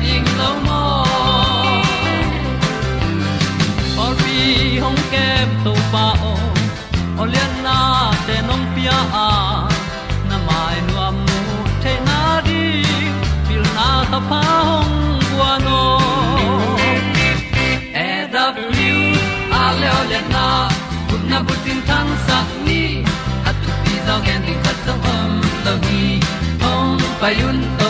pi ta ding or bi hong kem na te nong pia à. a na mai nu amu te na đi, pil na ta pa hong bua no e da blue a le olian na kun na bu tin tan sa ni at tu pi zo gen di khat zo om lo gi hong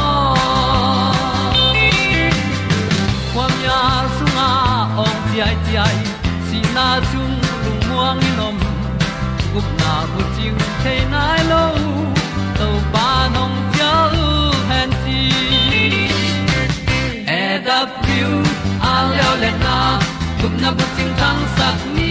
ai, si na chung lu muang ni nom. Gup na bu chiu the nai lo to pa nong pia u han ti e da piu a leo le na. Gup na bu ting tang sat ni.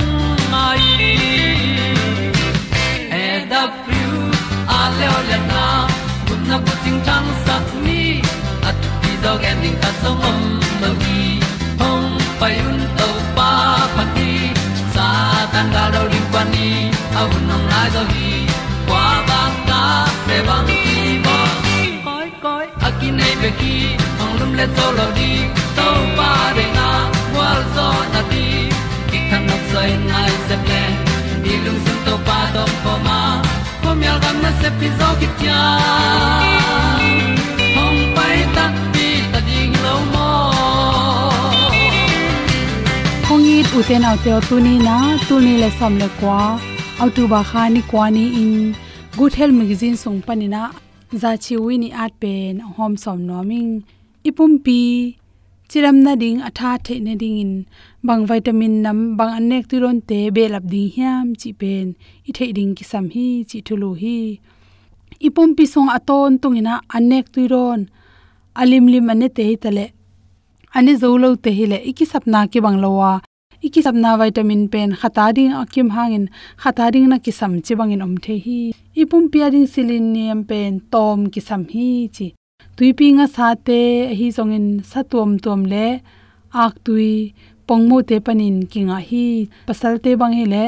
e da thru a le le na kun na ko ting tang sat ni at ti dog ending ta song om lo gi hong pai un to pa pa ti sa tan ga do ri pa ni au nong lai do gi kwa ba ta pe bang ki bo koi koi akin nei be ki ong lum le zo lo di to pa de na wa zo na ti ki kan nok sai nai ko myal gam na se pi zo ki tia hong pai ta pi ta ding lo mo kongi uten autte tu ni na tu ni le som le kwa autu ba kha ni kwa ni in. Good health magazine song panina za chi wi ni at pen hom som noming ipum pi chiram na ding, atha the ne ding in. Bang vitamin nam, bang anek tu ron te, be lap ding hiam, chi pen. I the ding ki sam hi, chi thulu hi. Ipum pi song aton tungina anek tu ron alim lim ane te hi tale. Ani zolo te hi le. Iki sapna ki banglowa iki sapna vitamin pen. Khata ding akim hangin khata ding na ki sam chi bangin om the hi. Ipum pi ding selenium pen. Tom ki sam hi, chi tuipi nga sa te hi zongin satom tom le ak tui pongmo te panin kinga hi pasal te bang hi le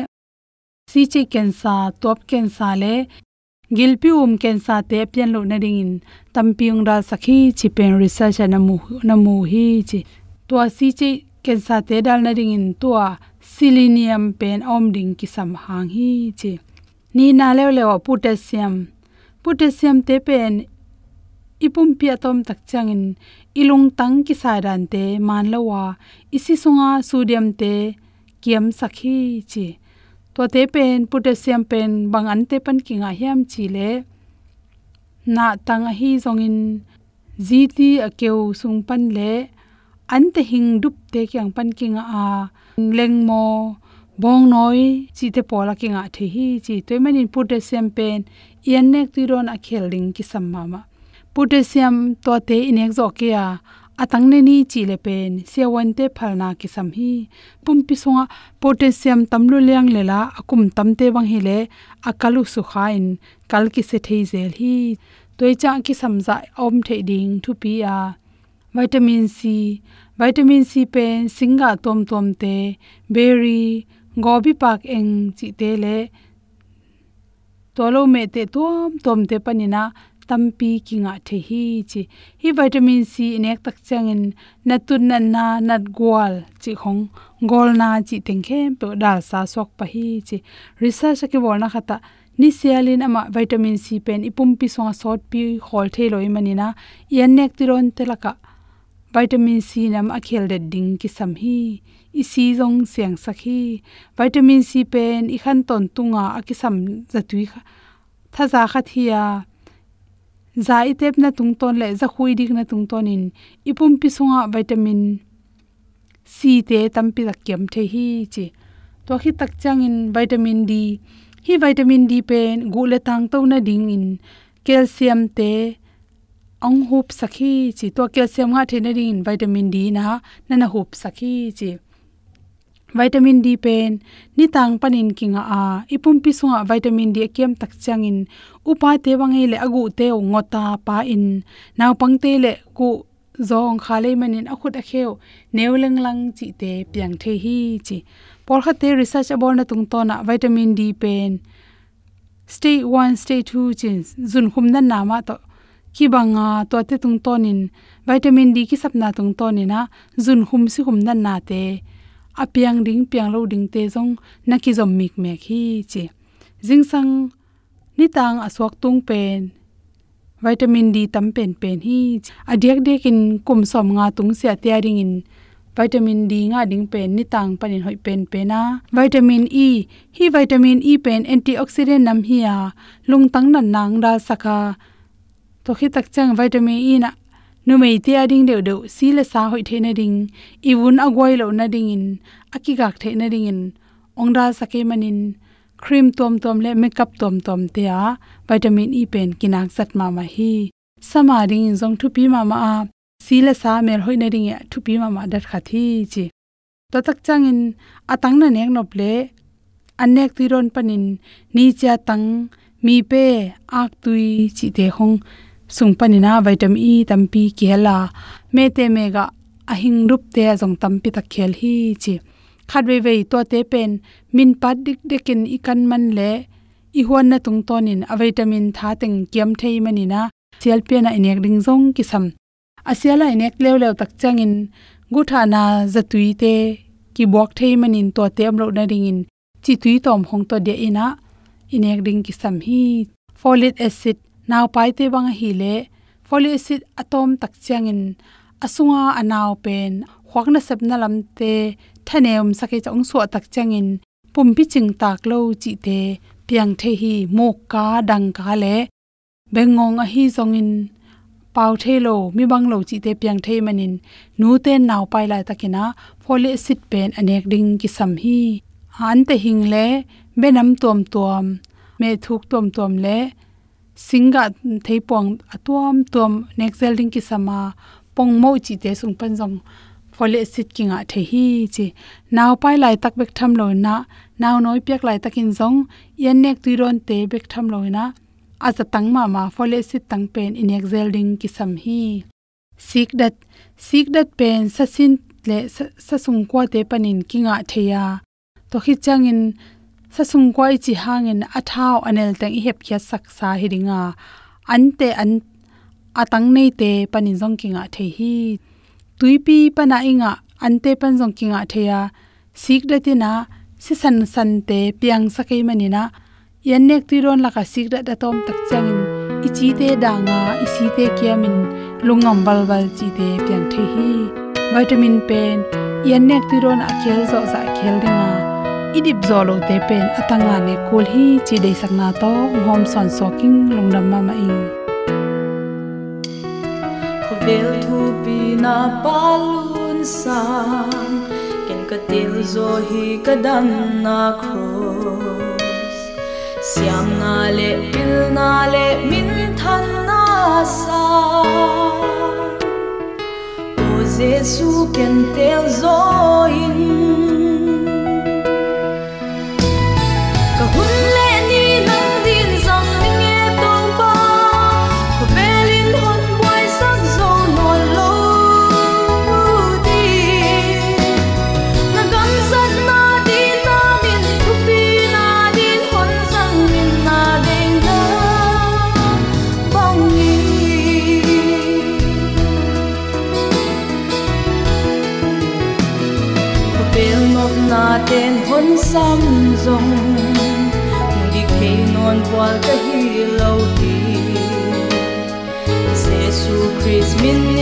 si che kensa top kensa le gilpi um kensa te pian lo na ring in tampiung ra sakhi chi pen research na mu na mu hi chi to si che kensa te dal na ring in to selenium pen om ding ki sam hang hi chi ni na le le potassium potassium te pen ipum pia tom tak changin ilung tang ki sa dan te man lawa isi sunga sodium te kiam sakhi chi to te pen potassium pen bang an te pan kinga hiam chi le na tang hi zongin ziti akeu sung pan le an te hing dup te kyang pan kinga a leng mo bong noi chi te pola kinga the hi chi toy manin potassium pen yan nek ti ron a khel ding ki samma ma potassium to te inek zo ke a atang ne ni chi le pen. Se wan te phalna ki sam hi. Pumpi songa potassium tamlu liang lela akum tamte wang hi le, akalu su khain. Kal ki se thei zel hi. Toi cha ki samza om the ding thu pi a. Vitamin c. Vitamin c pen, singa tom tom te. Berry gobi pak eng chi te le. Tolo me te tom tom te panina tampi kinga the hi chi. Hi vitamin c inek tak changin natun na na nat gwal chi khong gol na chi tengkhe pe dal sa sok pa hi chi. Research ke bol na khata. Ni sialin ama vitamin c pen ipum pi songa sot pi hol the loi manina yan nek tiron telaka vitamin c nam a khel de ding ki sam hi. I si jong siang sakhi vitamin c pen i khan ton tunga akisam sam zatui kha. Thaza kha thia za i tep na tung ton le za khui dik na tung ton in. Ipum pi sunga vitamin c te tampi la kem the hi chi. To khi tak chang in vitamin d. Hi vitamin d pen, gu le tang to na ding in. Calcium te ong hup sakhi chi. To calcium nga the na rin vitamin d na na na hup sakhi chi vitamin d pen ni tang panin kinga a, ipum pi sunga vitamin d kem tak changin, upa te wangi le agu te ngota pa in. Naw pang te le ku zong khale manin akhut a kheu neuleng lang chi te piang the hi chi. Por kha te research abol na tung to na vitamin d pen. Stage 1 stage 2 chin zun khum na nama to, ki banga to te tung tonin vitamin d ki sapna tung tonina zun khum si khum na na te apiang ding, piang lo ding te zong na ki zom mik me khi che jing sang, ni tang aswak tung pen, vitamin d tam pen pen hi adiak dek in kum som nga tung se tia ring in vitamin d nga ding pen, ni tang panin hoi pen pe na vitamin e hi vitamin e pen antioxidant nam hi a. Lung tang nan nang da saka. To khi tak chang vitamin e na nu mei te ading deu deu si le sa hoi the na ding i wun agoi lo na ding in aki gak the na ding in ongda sake manin cream tom tom le makeup tom tom te a vitamin e pen kinak sat ma ma hi sama ding jong thu pi ma ma a si le sa mel hoi na ding ya thu pi ma ma dat kha thi chi to tak chang in atang na nek nop le anek ti ron panin ni cha tang mi pe ak tui chi te hong sungpanina vitamin e tampi kihela mete mega ahing rup te jong tampi ta khel hi chi. Khat ve to te pen. Min pat dik dekin ikan man le. I huan na tung tonin. A vitamin tha teng kiam thei manina. Sial pe na inek ding jong kisam. Asiala inek lew lew tak changin. Gutha na zatui te ki bok thei manin to te amlo na ring in chi tui tom hong to de ina. Inek ding kisam hi. Folic acid naw pai te bang hi le folic acid atom tak chiang in asunga anaw pen khwakna sapna lamte thaneum sake chong so tak chiang changin pumpi ching tak lo chi te piang the hi mo ka dang ka le bengong a hi zong in pau the lo mi bang lo chi te piang the manin nu te naw pai lai takina folic acid pen anek ding ki sam hi han te hing le benam tom tom me thuk tom tom le singa thei pong atuam tom next building ki sama pong mo chi te sung pan jong folic acid kinga the hi chi. Naw pai lai tak bek tham lo na naw noi pek lai takin jong yen nek tu ron te bek tham lo na aza tang ma ma folic acid tang pen in exhale ding ki sam hi. Sik dat sik dat pen sa sin le sa sung kwa te panin ki kinga theya to khi changin sa sung kwa chi hangin athau anel tang i hep khya sak sa hiringa ante an, atang nei te panin jong kinga the hi. Tuipi pana inga ante pan jong kinga theya sik datina si san san te piang sakai manina yan nek ti ron laka sik da da tom tak changin ichi te danga isi te kiamin lungam bal bal chi te piang the hi. Vitamin pen, yan nek ti ron akhel zo za khel dinga idip zolo te pen atanga ne kol hi chi dei sakna to, hom son soking lungnam ma ma i. Vel thu pi na palun sang, ken ka til zo hi ka dan na cross siam na le, pil na le, min than na sa. O jesu, ken tel zo in Мен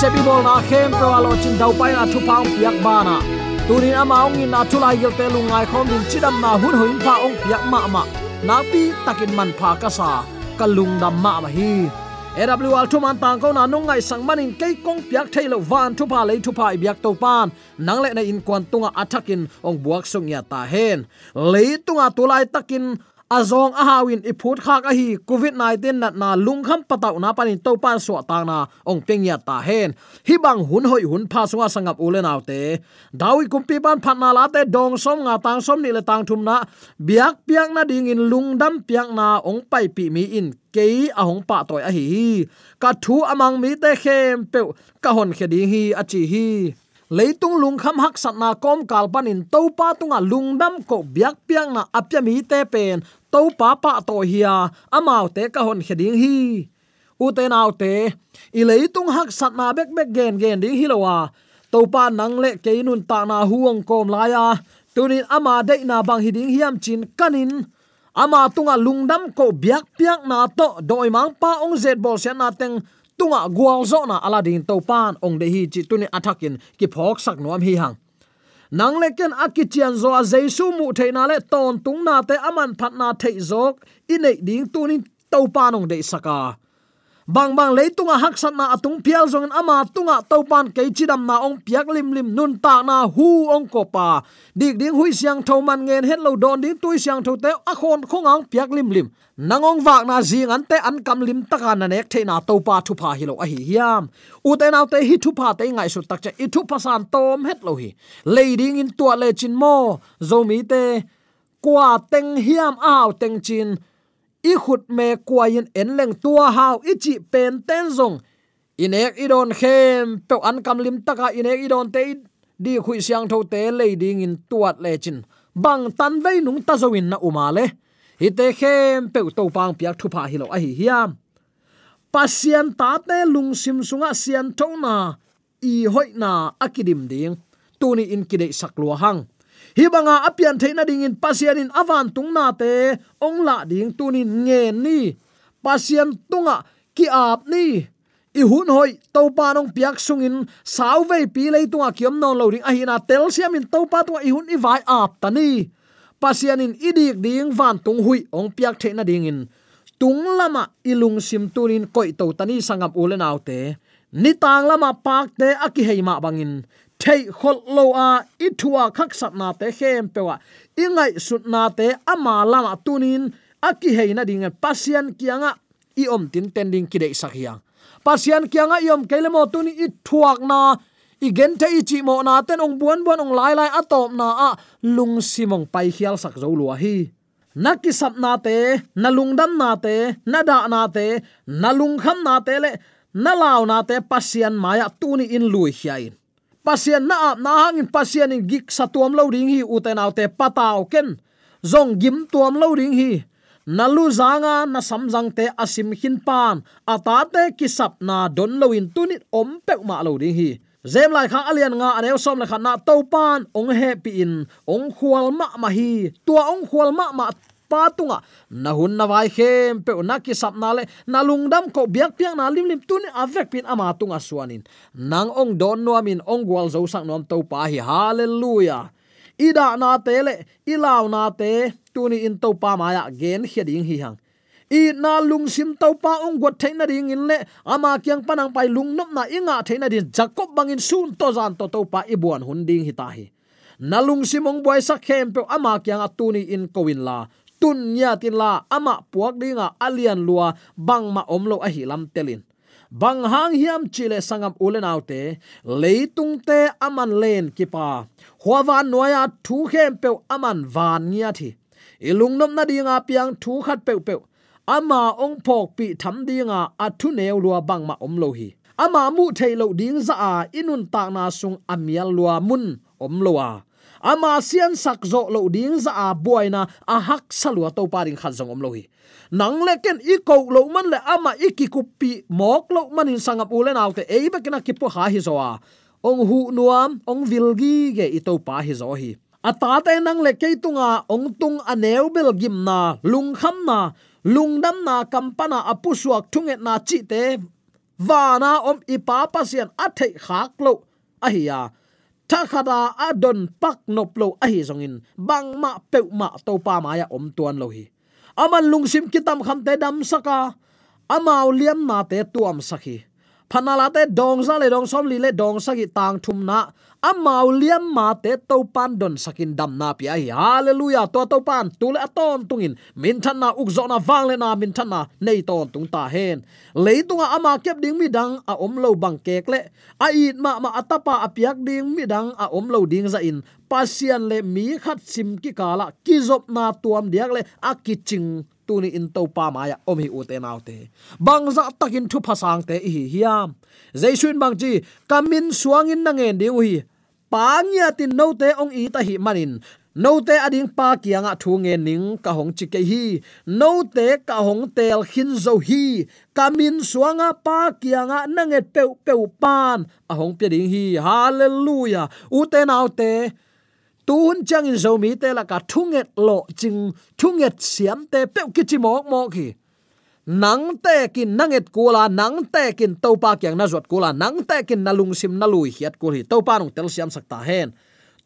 sepi bol na khem pro alo chin dau pai na thu paung piak bana tunin ama ong in na thulai gel te lungai khom din chidam na hun hoin pha ong piak ma ma. Na pi takin man pha ka sa. Kalung dam ma ma hi. AWL thu man tang ko na nung ngai sang manin kei kong piak thailo van thu pa le thu pa biak to pan. Nang le na in kwan tunga athakin ong buak sung ya ta hen. Le tunga tulai takin azong a hawin i phut khak a hi covid 19 nat na lungkham pataw na panin to pan so ta na ong peng ya ta hen. Hi bang hun hoi hun pha sunga sangap ulen autte. Dawi kumpi ban phat na la te dong som nga tang som ni le tang thum na. Biak piak na ding in lungdam piak na ong pai pi mi in ke a hong pa toy a hi. Ka thu amang mi te khem pe ka hon khedi hi a chi hi leitung lungkham hak satna kom kalpanin topa tunga lungdam ko biak piang na apya mi te pen to pa pa to hiya amau te ka hon heding hi. U te nau te, i leitung hak sat na bek bek gen gen ding hilowa to pa nang le ke nun ta na huang kom laya tunin ama de na bang hiding hiam chin kanin. Ama tunga lungdam ko biak piang na to, doi mang pa ong zet bol sen na teng tunga gwal zo na aladin to pan ong de hi chi tuni athakin ki phok sak nuam hi hang. Nang leken akichian zo a jesu mu theina le ton tung na te aman phat na thei zok, inei ding tunin to panong de saka bang bang leitunga haksat na atung pial zong ama tunga topan ke chidam na ong piak lim lim nun ta na hu ong ko pa. Dik ding hui siang tho man ngen het lo don ding tui siang tho te a khon khong ang piak lim lim. Nangong wak na zing an te an kam lim taka na nek the na to pa thu pa hi lo a hi hiam. U te nau te hi thu pa te ngai su tak cha i thu pa san tom het lo hi. Leading in tua le chin mo. Zoomi mi te, kwa teng hiam aw teng chin i khut me kwa en leng tua hao i chi pen ten zong. Inek idon khem pe an kam lim taka inek idon te di khui siang tho te leading in tuat le chin. Bang tan vei nung ta zawin na uma le. Hi te khem pe to pang piak thu pha hi lo a hi hiam. Pasian ta te lung sim sunga sian na, i hoi na akidim ding. Tuni in kide saklua hang hibanga apian theina ding in pasian in avan tungna te ongla ding tunin nge ni. Pasian tunga ki ap ni. I hun hoi to pa nong piak sungin sau ve pi le tunga kiom non lo ring ahina na tel siam in to pa tunga, i hun i vai ap tani pasian in idik ding van tung hui, ong piak theina ding in. Tung lama ilung sim tunin koi to tani sangam ulen autte ni tang lama pak te aki heima bangin thei khol lo a ithua khak sat na te hem pewa ingai sut na te ama lama tunin aki heina ding e pasian kianga, i om tin tending kidei sakhiang pasian kianga i om kelemo tuni, i thuak na gen te ichi mo na, ten ong buan buan ong lai lai atop na, a lung simong pai khial sak zo lua hi. Naki sap na te, na lung dam na te, na da na te, na lung kham na te le, na law na te pasian maya tuni in lui hiain pasien na ap na hangin pasien in gik satuam lo ding hi uten autte pataw ken. Zong gim tuam lo ding hi. Nalu zanga, na samjang te asim hin pan ata te kisap na don lo in tunit om pek ma lo ding hi. Zem lai kha alian nga aneu som la kha na to pan ong he pi in, ong khwal ma ma hi. Tua ong khwal ma ma pa tunga na hun na vai khem pe na ki sap na le, na lungdam ko biak piak na lim lim tun avek pin ama tunga suanin. Nang ong don nuamin ong gwal zo sang nom to pa hi. Hallelujah. Ida na te le ilaw na te tuni in to pa maya gen heding hi hang. I na lung sim to pa ong got theina ring in le, ama kyang panang pai lung nop na inga theina din jakob bangin sun to zan to to pa ibuan hun ding hi ta hi. Na lung simong boy sa khem pe ama kyang atuni in kowin la tun nya tin la ama puak dinga alian lua, bang ma omlo a hi lam telin bang hang hiam chile sangam ulen autte leitung te aman len kipa huawan noya thu khem pe aman van nia thi. Ilung nom na dinga piang thu khat pe pe ama ong phok pi tham dinga athu neu lua bang ma omlo hi. Ama mu thei lo ding za a inun ta na sung amial lua mun om lo ama sian sak zo lo ding za a buaina a hak salua to paring khat zong om lo hi nang le ken i ko lo man le ama i ki ku pi mok lo man in sangap ule aw te ei ba kena ki po ha hi zo a. Ong hu nuam, ong vilgi ge i to pa hi zo hi. Ata te nang le ke tunga, ong tung aneu bel gim na, lung kham na, lung dam na kampana apusuak thunget na chi te wana om ipa pasian athei khak lo ahia takhada adon pak noplo ahi zongin bang ma peu ma to pa ma ya om tuan lohi aman lungsim kitam kham te dam saka amau liam na te tuam sakhi phanala te dong za le dong som li le dong sagi tang thum na. Amau liam ma te to pan don sakin dam na pi ai. Hallelujah. To to pan tu le aton tungin min than na uk zo na wang le na, min than na nei ton tung ta hen. Le tunga ama kep ding mi dang a om lo bang kek le. A it ma ma atapa apiak ding mi dang a om lo ding za in. Pasian le mi khat sim ki kala ki zop na tuam diak le a kiching tu ni in to pa maya om hi u te nau te. Bang za takin thu phasang te hi hiam. Jaisuin bang chi kamin suangin na ngen ding hi. Pangya tin no te ong i ta hi manin. No te ading pa kianga thu nge ning ka hong chi ke hi. No te ka hong tel hin zo hi. Kamin suanga pa kianga nanget peu peu pan. A hong pe ding hi. Hallelujah. U te nau te tun chang in zo mi te la ka thunget lo ching thunget siam te pe ki chi mok mo ki nang te kin nanget kula nang te kin tàu pa kyang na zot kula nang te kin na lung sim na lui hiat kul hi tàu pa nong tel siam sakta hen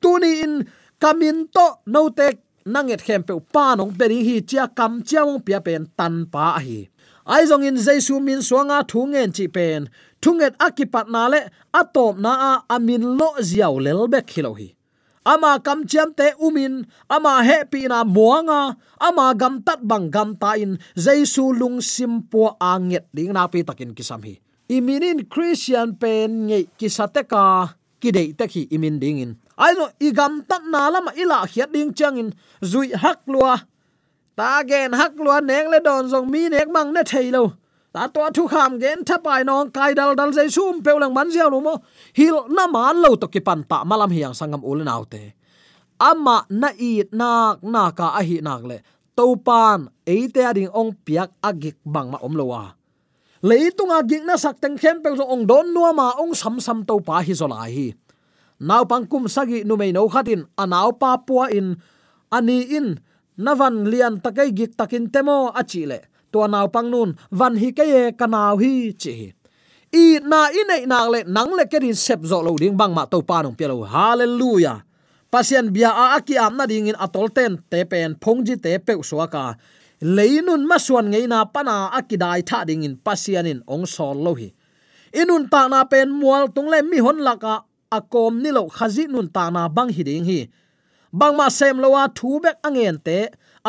tuni in kamin to no te nanget khem pe pa nong beri hi chia kam chia mong pia pen tan pa hi ai zong in jaisu min suanga thu ngen chi pen thunget akipat na le atop na a amin lo ziaw lel bek khilo hi ama kam chiam te umin, ama happy na muanga, ama gam tat bang gam ta in jaisu lung sim po anget ding na pi takin kisam hi. Iminin christian pen nge kisate ka, kidei te khi imin ding in. Ai no igam tat na lama ila hiat ding chang in. Zui hak lua. Ta gen hak lua neng le don jong mi nek mang na thei lo ta to thu kham gen thapai nong kai dal dal zai sum peulang man zia no mo. Hil na man lo to ki pan ta malam hiang sangam ul naute, ama na i nak na ka a hi nak le. To pan eite ading ong piak agik bang ma om lowa leitung agik na sak teng khem pe ong don nuwa ma ong sam sam to pa hi zola hi. Naw pang kum sagi nu mei no khatin anaw pa puwa in ani in navan lian takai gik takin temo achile tua naw pang nun, van hi ke kanaw hi chi. I na i nei na le nang le ke din sep zo lo ding bang ma to pa nong pelo hallelujah. Pasien bia a aki am na ding in atol ten, te pen phongji te pe suaka leinun ma suan ngei na pana akidai tha ding in pasian in ong sol lo hi. Inun ta na pen mual tung le mi hon laka akom ni lo khazi nun ta na bang hi ding hi. Bang ma sem lo wa thu bek angen te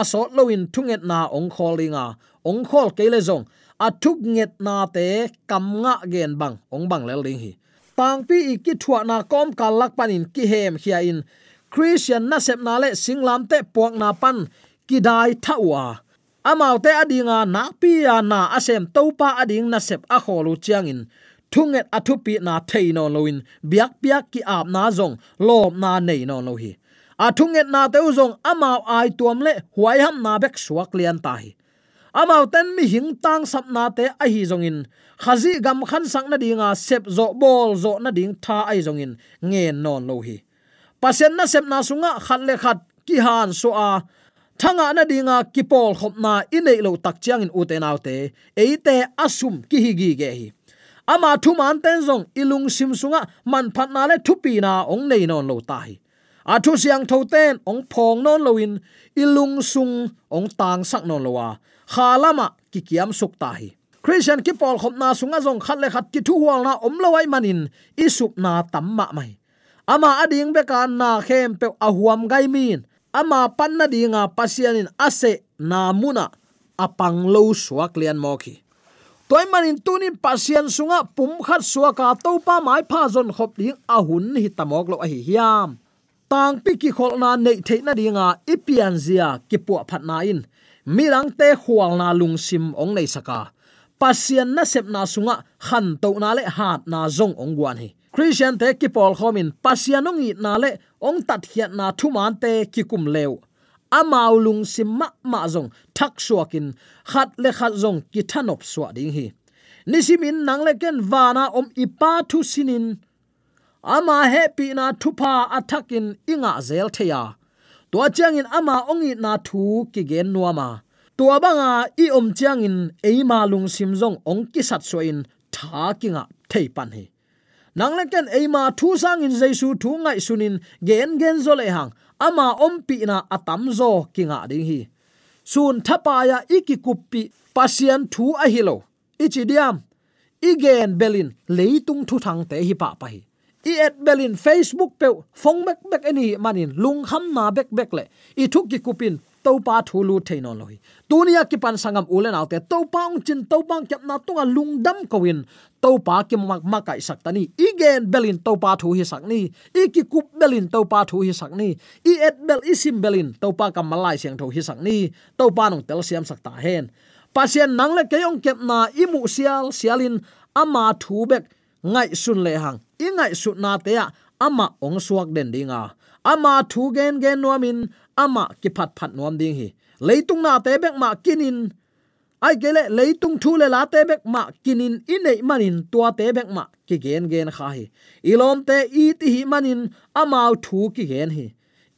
asot lo in thunget na ong kholinga ong khol ke zong. Athuk nget na te kam nga gen bang. Ong bang lel ding hi. Tang pi ki thua na kom kalak panin ki hem khia in. Christian na sep na le singlam te pok na pan ki dai thawa amau te adinga na pi ya na asem topa ading na sep a kholu chiang in. Thunget athupi na theino loin biak biak ki ap na zong. Lom na nei no lo hi. Athunget na te zong. Amau ai tuam le huai ham na bek suak lian ta hi amau ten mi hing tang sap na te a hi zong in. Khazi gam khan sang na dinga sep zo bol zo na ding tha ai zong in. Nge non lo hi. Pasen na sep na sunga, khat le khat, ki han so a. Thanga na dinga kipol khopna inei lo tak chiang in uten autte eite asum ki hi gi ge hi. Ama thu man ten zong ilung sim sunga, man phat na le thupi na, ong nei non lo tai a thu siang tho ten, ong phong non loin ilung sung, ong tang sak non lowa khalama ki kiam sukta hi christian ki pol khop na sunga jong khat le khat ki thu wal na om lowai manin isup na tamma mai. Ama ading be ka na khem pe ahuam gai min. Ama panna dinga pasianin ase na muna, apang lo suak lian mo khi toy manin tunin pasian sunga pum khat suaka to pa mai pha zon khop ding ahun hi tamok lo a hi hiam. Tang pi ki khol na nei the na dinga ipian zia ki pu phat na in milang te hual na lung sim ong nei saka. Pasian na sep na sunga, khan to na le hat na zong ong guan hi. Christian te ki pol khomin pasian ong i na le ong tat hiat na thu man te ki kum lew amau lung sim ma ma zong, thak suakin, khat le khat zong ki thanop suwa ding hi. Nisimin nang le ken wana om ipa thu sinin. Ama happy na thupa athakin inga zel theya tua chiang in ama ongi na thu ki gen nuama. Tua banga i om changin eima lung sim zong ong ki sat so in tha kinga thei pan hi nang le ken eima thu sang in jesu thu ngai sunin gen gen zo le hang, ama om pi na atam zo kinga ding hi. Sun thapa ya iki kuppi pasian thu a hilo ichi diam igen belin leitung thu thang te hi pa pa hi i et belin facebook pe phong bek bek ani manin lung kham na bek bek le i thuk ki kupin to pa thulu thein loi tunia ki pan sangam ulen autte to paung chin to bang kyap na tunga à lung dam kowin to pa ki mak makai saktani igen belin to pa thu hi sakni i ki kup belin to pa thu hi sakni i et bel isim belin to pa kam malai siang tho hi sakni to pa nong tel siam sakta hen pasien nang le ke kep na imu sial sialin ama thu bek ngai sun le hang. I ngai su na te ya ama ong suak den dinga ama thu gen gen nuamin ama ki phat phat nuam ding hi. Leitung na te bek ma kinin ai gele leitung thu le la te bek ma kinin i nei manin tua te bek ma ki gen gen kha hi. Ilom te i ti hi manin amau thu ki gen hi.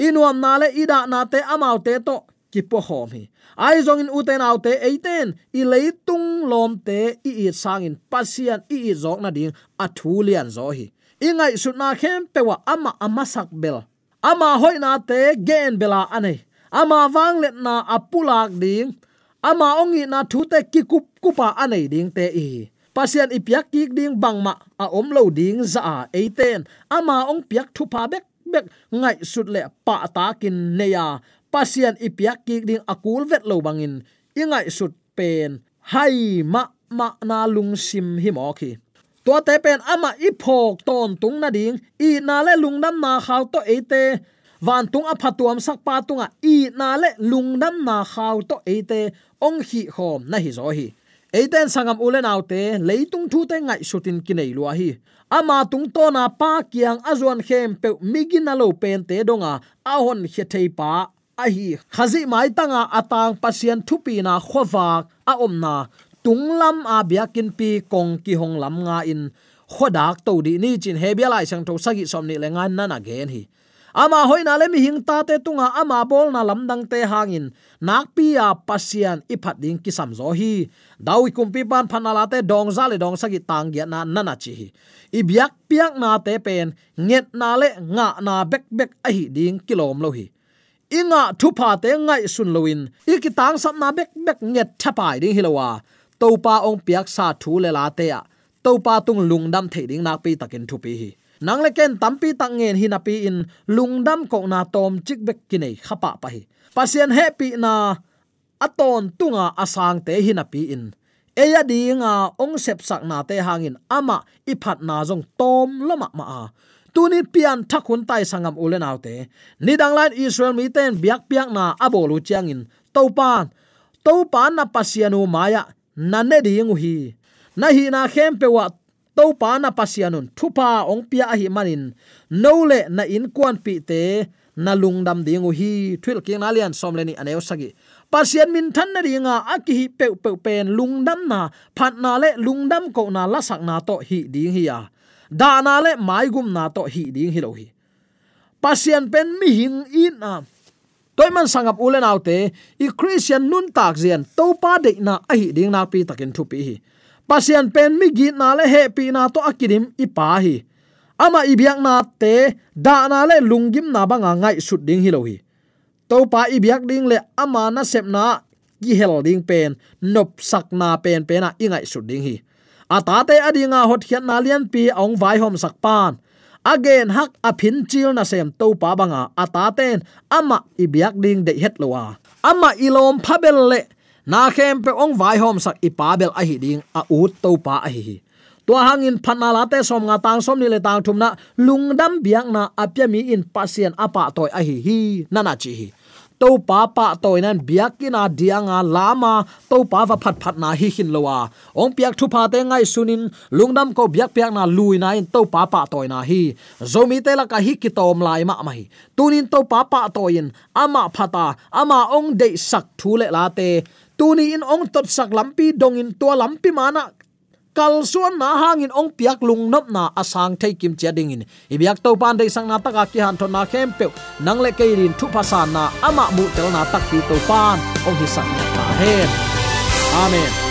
Inuam na le ida na te amau te to ki po hom hi ai zong in uten autte eiten i leitung lom te i i sang in pasian i i zok na ding a thu zo hi ingai sut na khem pewa ama ama sak bel ama hoina te gen bela ane ama wang let na apulak ding ama ongi na thu te ki kup, kupa ane ding te i pasian ipiak ki ding bangma a om lo ding za a eiten ama ong piak thu pa bek bek ngai sut le pa ta kin neya pasian ipiak ki ding akul vet lo bangin, ingai sut pen, hai ma ma na lung sim hi mo khi to te pen ama i phok ton tung na ding, i na le lung nam na khaw to ate van tung a phatuam sak pa tunga, i na le lung nam na khaw to ate ong hi khom na hi zo hi. Eiten sangam ulen autte leitung thu te ngai sutin kinai lua hi. Ama tung to na pa kiang azuan khem pe migina lo pen te donga ahon he thei pa a hi khazi mai tanga atang pasien thupi na khowak a om na. Tunglam a biakin pi kong ki hong lam nga in. Khodak to di ni chin hebia lai sang to sagi somni le ngan na na gen hi. Ama hoina le mi hing ta te tunga, ama bol na lamdang te hangin nak pia pasian iphat ding ki sam zo hi. Dawi kumpi pan phanala te dong za le dong sagi tang gya na nana chi hi. I biak piak na te pen, nget na le nga na bek bek a hi ding kilom lo hi inga thu pa te ngai sun loin ikitang sam na bek bek nget thapai ding hilowa topa ong piak sa thu le la te a. Topa tung lungdam the ding nak pi takin thu pi hi. Nang le ken tampi tak ngen hi na pi in lungdam ko na tom chik bek kinai khapa pa hi. Pasien happy na aton tunga asang te hi na pi in. Eya dinga ong sep sak na te hangin ama iphat na jong tom lama ma a tunin pian thakun tai sangam ulen autte. Nidang lan israel mi ten biak piak na abolu chiangin. Topan topan na pasianu maya. Nanne dingu hi. Na hi na khem pe wa. To na pasianun. Thupa ong pia hi manin. Nole na in kwan pi te. Na lungdam dingu hi. Thil king na lian som leni aneu sagi. Pasian min than na ringa aki hi pe pe pen lungdam na. Phat na le lungdam ko na lasak na to hi ding hi ya da na le mai gum na to hi ding hi lo hi. Pasian pen mi hing in na toy man sangap ulen autte i christian nun tak zian to pa de na a hi ding na pi takin thu pi hi. Pasian pen mi gi na le he pi na to akidim pa hi. Ama ibyak na te da na le lungim na banga ngai sut ding hi lo hi. To pa ibyak ding le ama na sep na gi hel ding pen, nop sak na pen pen na ingai sut ding hi ata te adinga hot hian na lian pi ong vai hom sak pan. Again, hak a phin chil na sem to pa banga. Ata ten, ama ibyak ding de het lowa ama ilom phabel le. Na khem pe ong vai hom sak ipabel a hi ding, a ut to pa a hi tua hangin phanna la te som nga tang som ni le tang thum na lungdam biak na apya mi in pasien apa toy a hi hi nana chi hi to pa pa cái nan biakina dianga lama to pa va phat phat na hi hin lowa ong piak thu pa te ngai sunin lungdam ko biak piak na lui na in to pa pa toy na hi. Zomi te la ka hi ki tom lai ma mai tunin to pa pa toyin ama phata ama ong de sak thu le la te. Tuni in ong tot sak lampi dongin tua lampi mana kal suan na hangin ong piak lung nop na asang thei kim chia ding in ibyak to pan dei sang na taka ki han thon na khem pe nang le kei rin thu phasa na ama mu tel na tak pi to pan. Ong hi sang na hen. Amen.